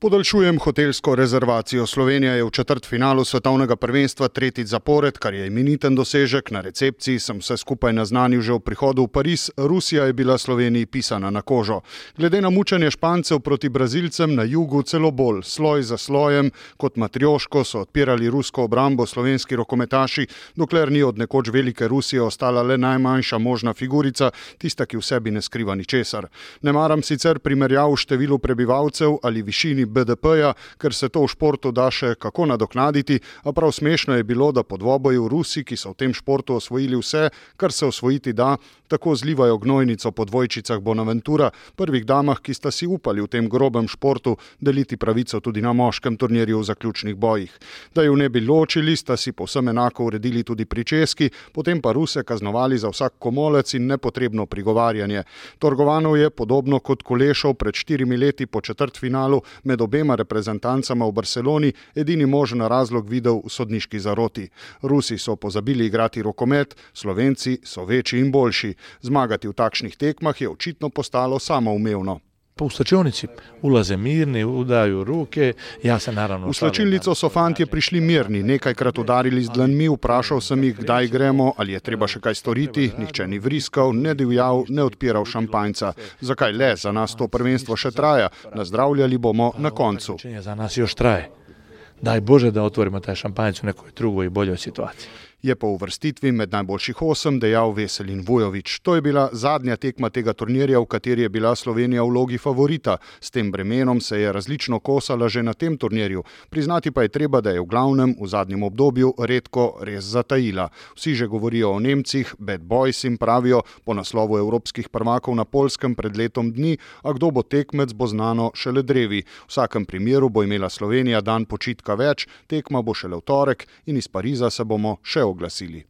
Podaljšujem hotelsko rezervacijo. Slovenija je v četrt finalu svetovnega prvenstva tretji zapored, kar je imeniten dosežek. Na recepciji sem vse skupaj naznanil že v prihodu v Pariz. Rusija je bila Sloveniji pisana na kožo. Glede na mučenje Špancev proti Brazilcem na jugu celo bolj, sloj za slojem, kot matrioško so odpirali rusko obrambo slovenski rokometaši, dokler ni od nekoč velike Rusije ostala le najmanjša možna figurica, tista, ki v sebi ne skriva ničesar. Ne maram sicer primerjav v številu prebivalcev ali višini BDP-ja, ker se to v športu da še kako nadoknaditi, a prav smešno je bilo, da po dvoboju Rusi, ki so v tem športu osvojili vse, kar se osvojiti da, tako zlivajo gnojnico po dvojčicah Bonaventura, prvih damah, ki sta si upali v tem grobem športu deliti pravico tudi na moškem turnirju v zaključnih bojih. Da ju ne bi ločili, sta si povsem enako uredili tudi pričeski, potem pa Ruse kaznovali za vsak komolec in nepotrebno prigovarjanje. Torgovanov je podobno kot Kolešov pred štirimi leti po četrtfinalu med med obema reprezentancama v Barceloni edini možen razlog videl v sodniški zaroti. Rusi so pozabili igrati rokomet, Slovenci so večji in boljši. Zmagati v takšnih tekmah je očitno postalo samoumevno. Pa v slačilnici ulaze mirni, udajo roke, se naravno. V slačilnico so fanti prišli mirni, nekajkrat udarili z dlanmi, vprašal sem jih, kdaj gremo, ali je treba še kaj storiti, nihče ni vriskal, ne divjal, ne odpiral šampanjca. Zakaj le, za nas to prvenstvo še traja, nazdravljali bomo na koncu. Za nas još traje. Daj Bože, da otvorimo taj šampanjec v nekoj drugoj i boljoj situaciji je po uvrstitvi med najboljših osem dejal Veselin Vujovič. To je bila zadnja tekma tega turnirja, v kateri je bila Slovenija v vlogi favorita. S tem bremenom se je različno kosala že na tem turnirju. Priznati pa je treba, da je v glavnem v zadnjem obdobju redko res zatajila. Vsi že govorijo o Nemcih, bad boys jim pravijo po naslovu evropskih prvakov na Polskem pred letom dni, a kdo bo tekmec, bo znano šele drevi. V vsakem primeru bo imela Slovenija dan počitka več, tekma bo šele v torek in iz Pariza se bomo še oglasili.